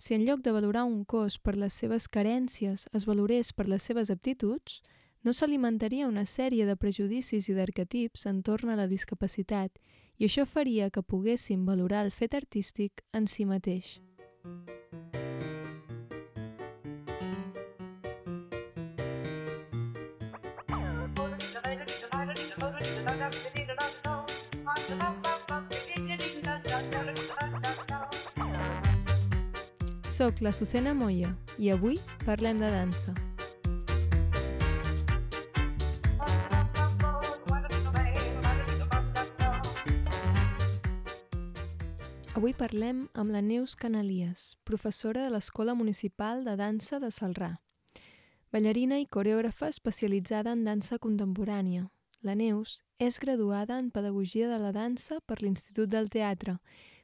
Si en lloc de valorar un cos per les seves carències es valorés per les seves aptituds, no s'alimentaria una sèrie de prejudicis i d'arquetips entorn a la discapacitat i això faria que poguéssim valorar el fet artístic en si mateix. Soc la Sucena Moya i avui parlem de dansa. Avui parlem amb la Neus Canalies, professora de l'Escola Municipal de Dansa de Salrà. Ballarina i coreògrafa especialitzada en dansa contemporània, la Neus és graduada en Pedagogia de la Dansa per l'Institut del Teatre,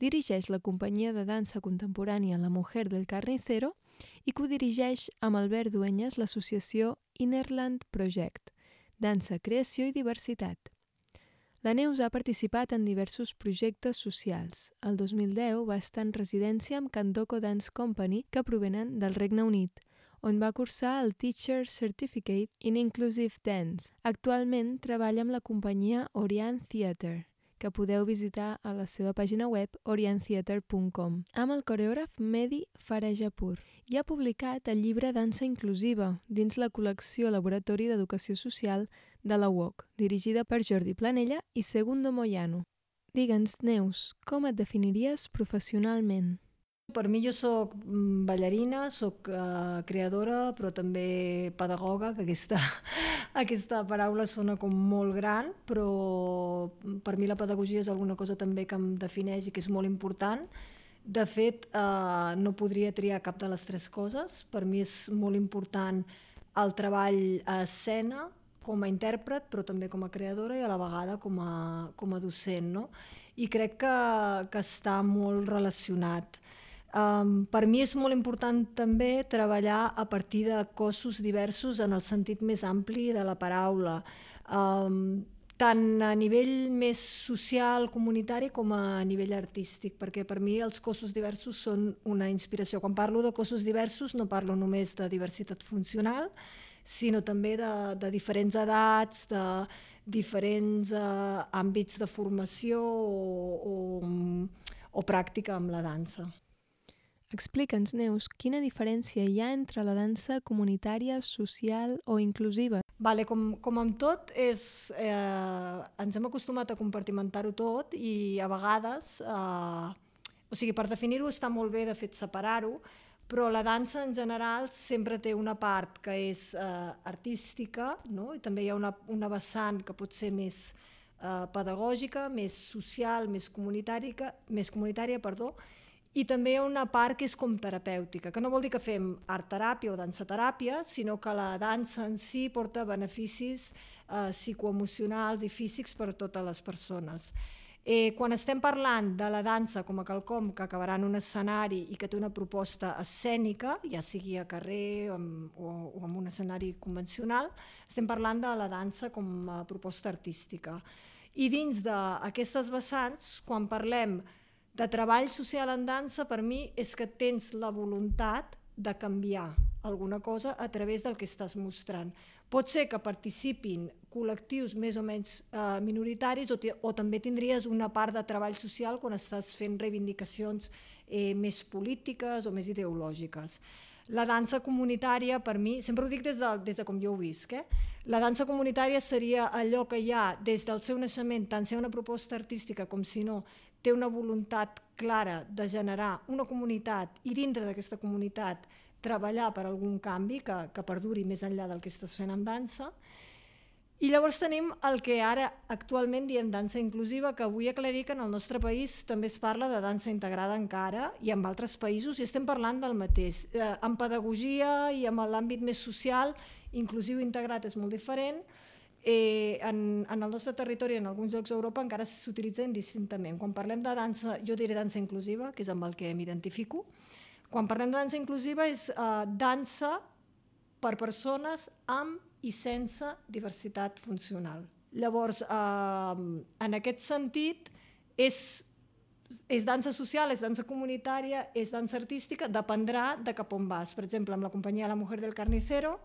dirigeix la companyia de dansa contemporània La Mujer del Carnicero i codirigeix amb Albert Duenyes l'associació Innerland Project, Dansa, Creació i Diversitat. La Neus ha participat en diversos projectes socials. El 2010 va estar en residència amb Candoko Dance Company, que provenen del Regne Unit, on va cursar el Teacher Certificate in Inclusive Dance. Actualment treballa amb la companyia Orient Theatre que podeu visitar a la seva pàgina web orientheater.com amb el coreògraf Medi Farajapur i ha publicat el llibre Dansa Inclusiva dins la col·lecció Laboratori d'Educació Social de la UOC, dirigida per Jordi Planella i Segundo Moyano. Digue'ns, Neus, com et definiries professionalment? Per mi jo sóc mm, ballarina, sóc uh, creadora, però també pedagoga, que aquesta, aquesta paraula sona com molt gran, però per mi la pedagogia és alguna cosa també que em defineix i que és molt important. De fet, uh, no podria triar cap de les tres coses. Per mi és molt important el treball a escena, com a intèrpret, però també com a creadora i a la vegada com a, com a docent. No? I crec que, que està molt relacionat. Um, per mi és molt important també treballar a partir de cossos diversos en el sentit més ampli de la paraula, um, tant a nivell més social, comunitari, com a nivell artístic, perquè per mi els cossos diversos són una inspiració. Quan parlo de cossos diversos no parlo només de diversitat funcional, sinó també de, de diferents edats, de diferents uh, àmbits de formació o, o, o pràctica amb la dansa. Explica'ns, Neus, quina diferència hi ha entre la dansa comunitària, social o inclusiva? Vale, com, com amb tot, és, eh, ens hem acostumat a compartimentar-ho tot i a vegades, eh, o sigui, per definir-ho està molt bé, de fet, separar-ho, però la dansa en general sempre té una part que és eh, artística, no? i també hi ha una, una vessant que pot ser més eh, pedagògica, més social, més comunitària, més comunitària, perdó, i també hi ha una part que és com terapèutica, que no vol dir que fem art-teràpia o dansa-teràpia, sinó que la dansa en si porta beneficis eh, psicoemocionals i físics per a totes les persones. Eh, quan estem parlant de la dansa com a quelcom que acabarà en un escenari i que té una proposta escènica, ja sigui a carrer o, o, o en un escenari convencional, estem parlant de la dansa com a proposta artística. I dins d'aquestes vessants, quan parlem de treball social en dansa per mi és que tens la voluntat de canviar alguna cosa a través del que estàs mostrant. Pot ser que participin col·lectius més o menys eh, minoritaris o, o també tindries una part de treball social quan estàs fent reivindicacions eh, més polítiques o més ideològiques. La dansa comunitària, per mi, sempre ho dic des de, des de com jo ho visc, eh? la dansa comunitària seria allò que hi ha des del seu naixement, tant ser una proposta artística com si no, té una voluntat clara de generar una comunitat i dintre d'aquesta comunitat treballar per algun canvi que, que perduri més enllà del que estàs fent amb dansa. I llavors tenim el que ara actualment diem dansa inclusiva, que vull aclarir que en el nostre país també es parla de dansa integrada encara i en altres països i estem parlant del mateix. Eh, en pedagogia i en l'àmbit més social, inclusiu integrat és molt diferent, Eh, en, en el nostre territori, en alguns llocs d'Europa, encara s'utilitza indistintament. Quan parlem de dansa, jo diré dansa inclusiva, que és amb el que m'identifico. Quan parlem de dansa inclusiva és eh, dansa per persones amb i sense diversitat funcional. Llavors, eh, en aquest sentit, és és dansa social, és dansa comunitària, és dansa artística, dependrà de cap on vas. Per exemple, amb la companyia La Mujer del Carnicero,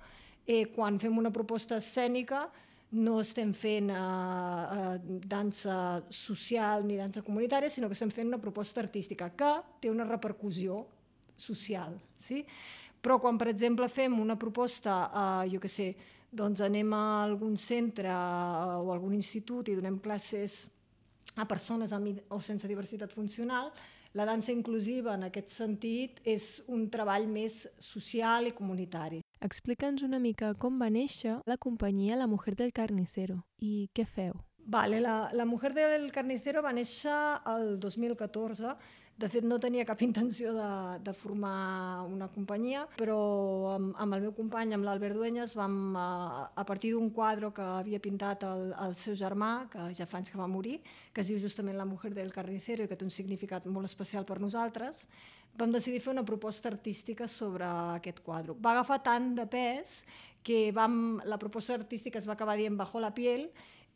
eh, quan fem una proposta escènica, no estem fent eh, eh, dansa social ni dansa comunitària, sinó que estem fent una proposta artística que té una repercussió social. Sí? Però quan, per exemple, fem una proposta, eh, jo què sé, doncs anem a algun centre eh, o algun institut i donem classes a persones amb o sense diversitat funcional, la dansa inclusiva en aquest sentit és un treball més social i comunitari. Explica'ns una mica com va néixer la companyia La Mujer del Carnicero i què feu. Vale, la, la Mujer del Carnicero va néixer el 2014 de fet, no tenia cap intenció de, de formar una companyia, però amb, amb el meu company, amb l'Albert Duenyes, vam, a, eh, a partir d'un quadre que havia pintat el, el seu germà, que ja fa anys que va morir, que es diu justament La mujer del carnicero i que té un significat molt especial per nosaltres, vam decidir fer una proposta artística sobre aquest quadre. Va agafar tant de pes que vam, la proposta artística es va acabar dient Bajo la piel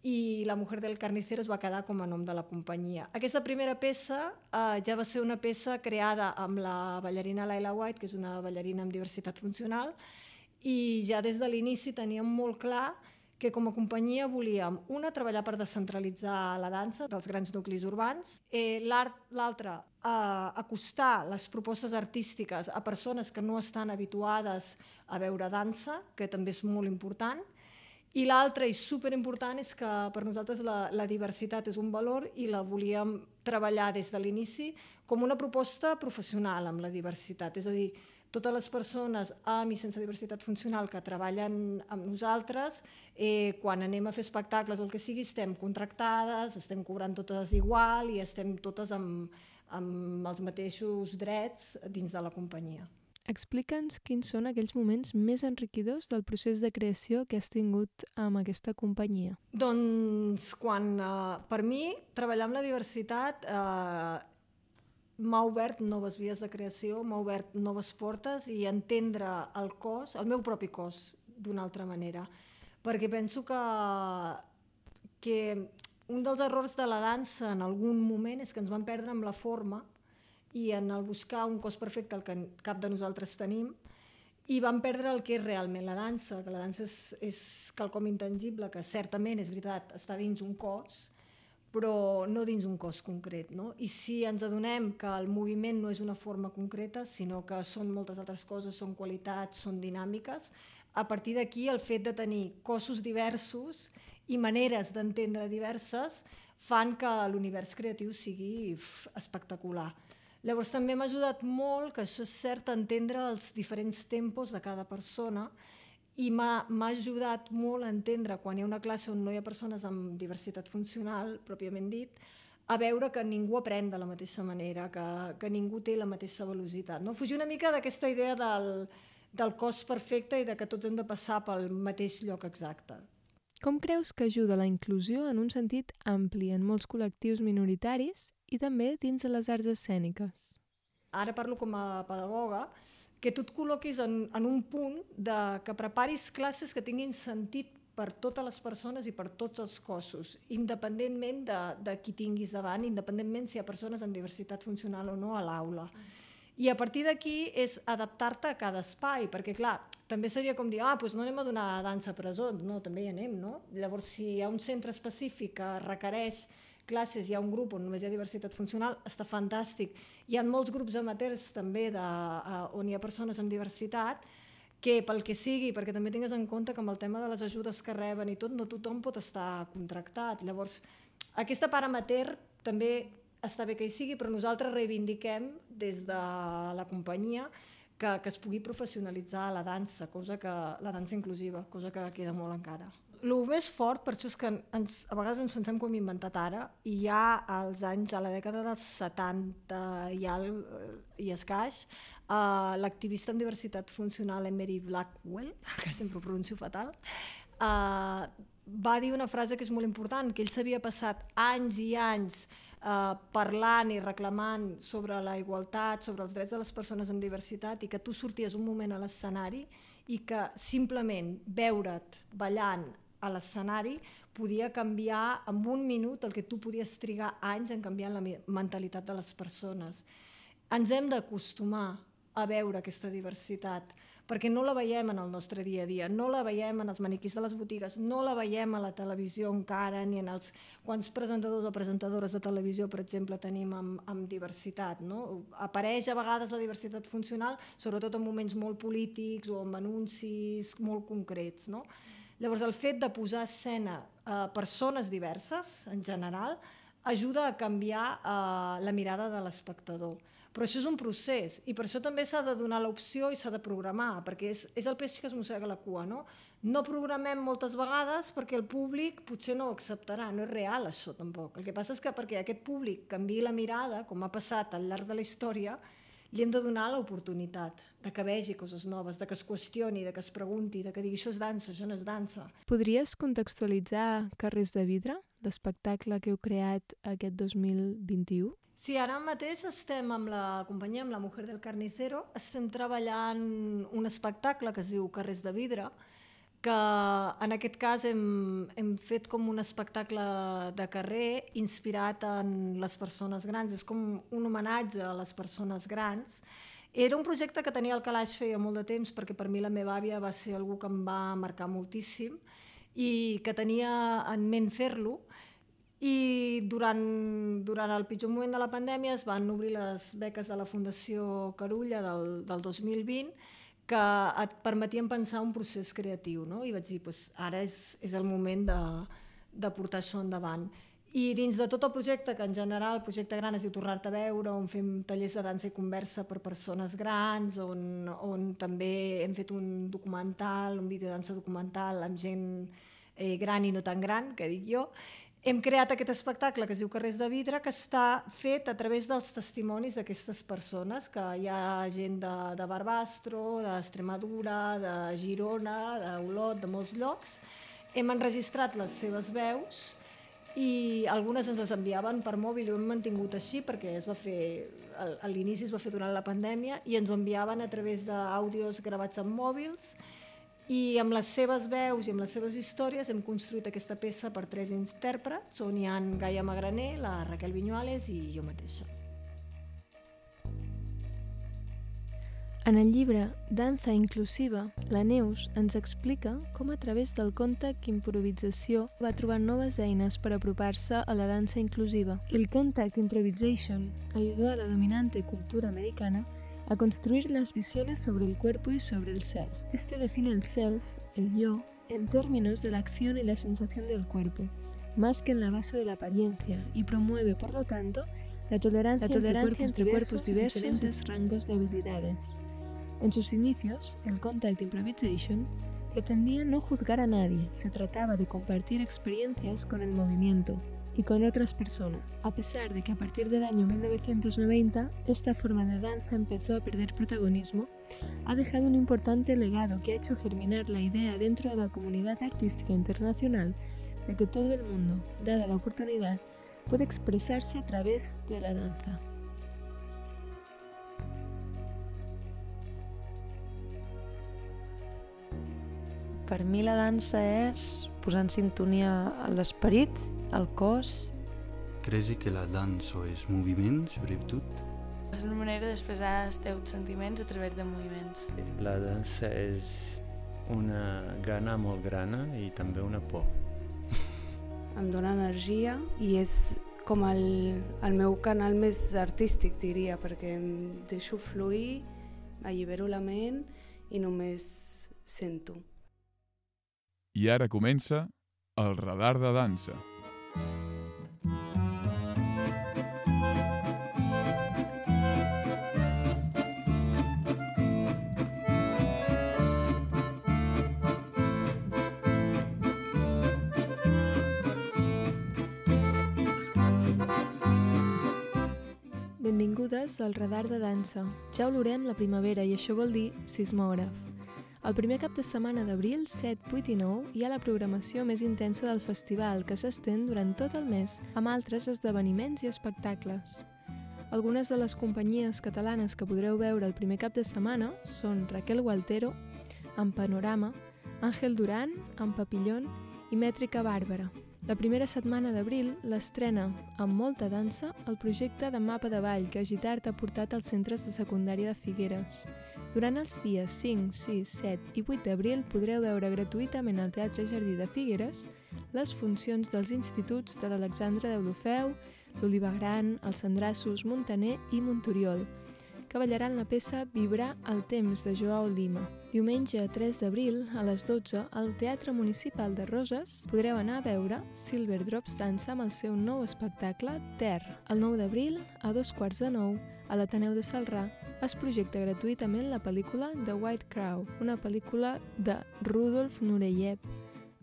i La mujer del carnicero es va quedar com a nom de la companyia. Aquesta primera peça eh, ja va ser una peça creada amb la ballarina Laila White, que és una ballarina amb diversitat funcional, i ja des de l'inici teníem molt clar que com a companyia volíem, una, treballar per descentralitzar la dansa dels grans nuclis urbans, eh, l'altra, eh, acostar les propostes artístiques a persones que no estan habituades a veure dansa, que també és molt important, i l'altre, i superimportant, és que per nosaltres la, la diversitat és un valor i la volíem treballar des de l'inici com una proposta professional amb la diversitat. És a dir, totes les persones amb i sense diversitat funcional que treballen amb nosaltres, eh, quan anem a fer espectacles o el que sigui, estem contractades, estem cobrant totes igual i estem totes amb, amb els mateixos drets dins de la companyia. Explica'ns quins són aquells moments més enriquidors del procés de creació que has tingut amb aquesta companyia. Doncs quan, eh, per mi, treballar amb la diversitat eh, m'ha obert noves vies de creació, m'ha obert noves portes i entendre el cos, el meu propi cos, d'una altra manera. Perquè penso que, que un dels errors de la dansa en algun moment és que ens vam perdre amb la forma i en el buscar un cos perfecte el que cap de nosaltres tenim i vam perdre el que és realment la dansa, que la dansa és, és quelcom intangible, que certament, és veritat, està dins un cos, però no dins un cos concret. No? I si ens adonem que el moviment no és una forma concreta, sinó que són moltes altres coses, són qualitats, són dinàmiques, a partir d'aquí el fet de tenir cossos diversos i maneres d'entendre diverses fan que l'univers creatiu sigui espectacular. Llavors també m'ha ajudat molt, que això és cert, entendre els diferents tempos de cada persona i m'ha ajudat molt a entendre quan hi ha una classe on no hi ha persones amb diversitat funcional, pròpiament dit, a veure que ningú aprèn de la mateixa manera, que, que ningú té la mateixa velocitat. No? Fugir una mica d'aquesta idea del, del cos perfecte i de que tots hem de passar pel mateix lloc exacte. Com creus que ajuda la inclusió en un sentit ampli en molts col·lectius minoritaris i també dins de les arts escèniques? Ara parlo com a pedagoga, que tu et col·loquis en, en un punt de que preparis classes que tinguin sentit per totes les persones i per tots els cossos, independentment de, de qui tinguis davant, independentment si hi ha persones amb diversitat funcional o no a l'aula. I a partir d'aquí és adaptar-te a cada espai, perquè clar, també seria com dir, ah, doncs no anem a donar dansa a presons, no, també hi anem, no? Llavors, si hi ha un centre específic que requereix classes, hi ha un grup on només hi ha diversitat funcional, està fantàstic. Hi ha molts grups amateurs també de, uh, on hi ha persones amb diversitat, que pel que sigui, perquè també tingues en compte que amb el tema de les ajudes que reben i tot, no tothom pot estar contractat. Llavors, aquesta part amateur també està bé que hi sigui, però nosaltres reivindiquem des de la companyia que, que es pugui professionalitzar la dansa, cosa que, la dansa inclusiva, cosa que queda molt encara. El més fort, per això és que ens, a vegades ens pensem que ho hem inventat ara, i ja als anys, a la dècada dels 70 i, al, i escaix, uh, l'activista en diversitat funcional Emery Blackwell, que sempre ho pronuncio fatal, uh, va dir una frase que és molt important, que ell s'havia passat anys i anys eh, parlant i reclamant sobre la igualtat, sobre els drets de les persones amb diversitat i que tu sorties un moment a l'escenari i que simplement veure't ballant a l'escenari podia canviar en un minut el que tu podies trigar anys en canviar la mentalitat de les persones. Ens hem d'acostumar a veure aquesta diversitat, perquè no la veiem en el nostre dia a dia, no la veiem en els maniquís de les botigues, no la veiem a la televisió encara, ni en els quants presentadors o presentadores de televisió, per exemple, tenim amb, amb diversitat. No? Apareix a vegades la diversitat funcional, sobretot en moments molt polítics o amb anuncis molt concrets. No? Llavors, el fet de posar a escena eh, persones diverses, en general, ajuda a canviar eh, la mirada de l'espectador. Però això és un procés i per això també s'ha de donar l'opció i s'ha de programar, perquè és, és el peix que es mossega la cua, no? No programem moltes vegades perquè el públic potser no ho acceptarà, no és real això tampoc. El que passa és que perquè aquest públic canvi la mirada, com ha passat al llarg de la història, li hem de donar l'oportunitat de que vegi coses noves, de que es qüestioni, de que es pregunti, de que digui això és dansa, això no és dansa. Podries contextualitzar Carrers de Vidre, l'espectacle que heu creat aquest 2021? Sí, ara mateix estem amb la companyia, amb la Mujer del Carnicero, estem treballant un espectacle que es diu Carrers de Vidre, que en aquest cas hem, hem fet com un espectacle de carrer inspirat en les persones grans, és com un homenatge a les persones grans. Era un projecte que tenia el calaix feia molt de temps perquè per mi la meva àvia va ser algú que em va marcar moltíssim i que tenia en ment fer-lo i durant, durant el pitjor moment de la pandèmia es van obrir les beques de la Fundació Carulla del, del 2020 que et permetien pensar un procés creatiu, no? I vaig dir, pues, ara és, és el moment de, de portar això endavant. I dins de tot el projecte, que en general el projecte gran es diu Tornar-te a veure, on fem tallers de dansa i conversa per persones grans, on, on també hem fet un documental, un vídeo de dansa documental amb gent eh, gran i no tan gran, que dic jo, hem creat aquest espectacle que es diu Carrers de Vidre, que està fet a través dels testimonis d'aquestes persones, que hi ha gent de, de Barbastro, d'Extremadura, de Girona, d'Olot, de molts llocs. Hem enregistrat les seves veus i algunes ens les enviaven per mòbil i ho hem mantingut així perquè es va fer, a l'inici es va fer durant la pandèmia i ens ho enviaven a través d'àudios gravats amb mòbils i amb les seves veus i amb les seves històries hem construït aquesta peça per tres intèrprets, on hi ha Gaia Magraner, la Raquel Viñuales i jo mateixa. En el llibre Danza Inclusiva, la Neus ens explica com a través del contact improvisació va trobar noves eines per apropar-se a la dansa inclusiva. El contact improvisation ayudó a la dominante cultura americana a construir las visiones sobre el cuerpo y sobre el self. Este define el self, el yo, en términos de la acción y la sensación del cuerpo, más que en la base de la apariencia, y promueve, por lo tanto, la tolerancia, la tolerancia entre, cuerpos, entre diversos, y diferentes rangos de habilidades. En sus inicios, el Contact Improvisation pretendía no juzgar a nadie, se trataba de compartir experiencias con el movimiento, y con otras personas. A pesar de que a partir del año 1990 esta forma de danza empezó a perder protagonismo, ha dejado un importante legado que ha hecho germinar la idea dentro de la comunidad artística internacional de que todo el mundo, dada la oportunidad, puede expresarse a través de la danza. Per mi la dansa és posar en sintonia l'esperit, el cos... Creus que la dansa és moviment, sobretot? És una manera d'expressar els teus sentiments a través de moviments. La dansa és una gana molt grana i també una por. em dona energia i és com el, el meu canal més artístic, diria, perquè em deixo fluir, allibero la ment i només sento. I ara comença el radar de dansa. Benvingudes al Radar de Dansa. Ja olorem la primavera i això vol dir sismògraf. El primer cap de setmana d'abril, 7, 8 i 9, hi ha la programació més intensa del festival, que s'estén durant tot el mes, amb altres esdeveniments i espectacles. Algunes de les companyies catalanes que podreu veure el primer cap de setmana són Raquel Gualtero, amb Panorama, Àngel Duran, amb Papillon i Mètrica Bàrbara. La primera setmana d'abril l'estrena, amb molta dansa, el projecte de mapa de ball que Agitart ha portat als centres de secundària de Figueres. Durant els dies 5, 6, 7 i 8 d'abril podreu veure gratuïtament al Teatre Jardí de Figueres les funcions dels instituts de l'Alexandre d'Eulofeu, l'Oliva Gran, els Sandrassos, Montaner i Montoriol, que ballaran la peça Vibrar el temps de Joao Lima. Diumenge 3 d'abril, a les 12, al Teatre Municipal de Roses podreu anar a veure Silver Drops Dansa amb el seu nou espectacle Terra. El 9 d'abril, a dos quarts de nou, a l'Ateneu de Salrà, es projecta gratuïtament la pel·lícula The White Crow, una pel·lícula de Rudolf Nureyev,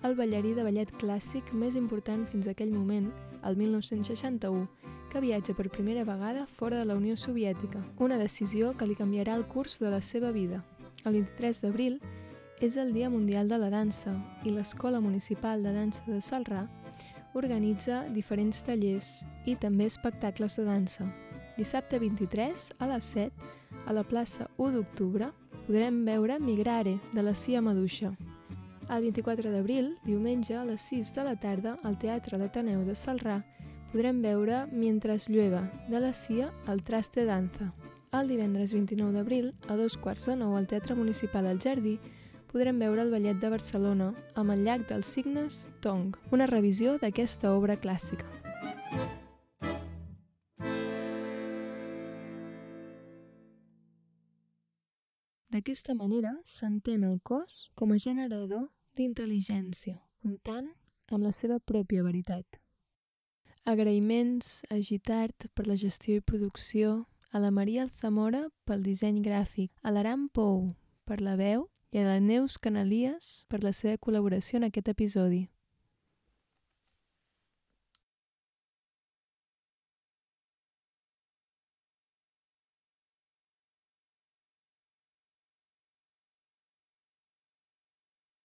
el ballarí de ballet clàssic més important fins aquell moment, el 1961, que viatja per primera vegada fora de la Unió Soviètica, una decisió que li canviarà el curs de la seva vida. El 23 d'abril és el Dia Mundial de la Dansa i l'Escola Municipal de Dansa de Salrà organitza diferents tallers i també espectacles de dansa. Dissabte 23, a les 7, a la plaça 1 d'octubre, podrem veure Migrare, de la Cia Maduixa. El 24 d'abril, diumenge, a les 6 de la tarda, al Teatre L'Ateneu de Salrà, podrem veure Mientras llueva, de la Cia al Traste Danza. El divendres 29 d'abril, a dos quarts de nou al Teatre Municipal al Jardí, podrem veure el Ballet de Barcelona amb el llac dels signes Tong, una revisió d'aquesta obra clàssica. D'aquesta manera s'entén el cos com a generador d'intel·ligència, comptant amb la seva pròpia veritat. Agraïments a Gitart per la gestió i producció, a la Maria Alzamora pel disseny gràfic, a l'Aram Pou per la veu i a la Neus Canalies per la seva col·laboració en aquest episodi.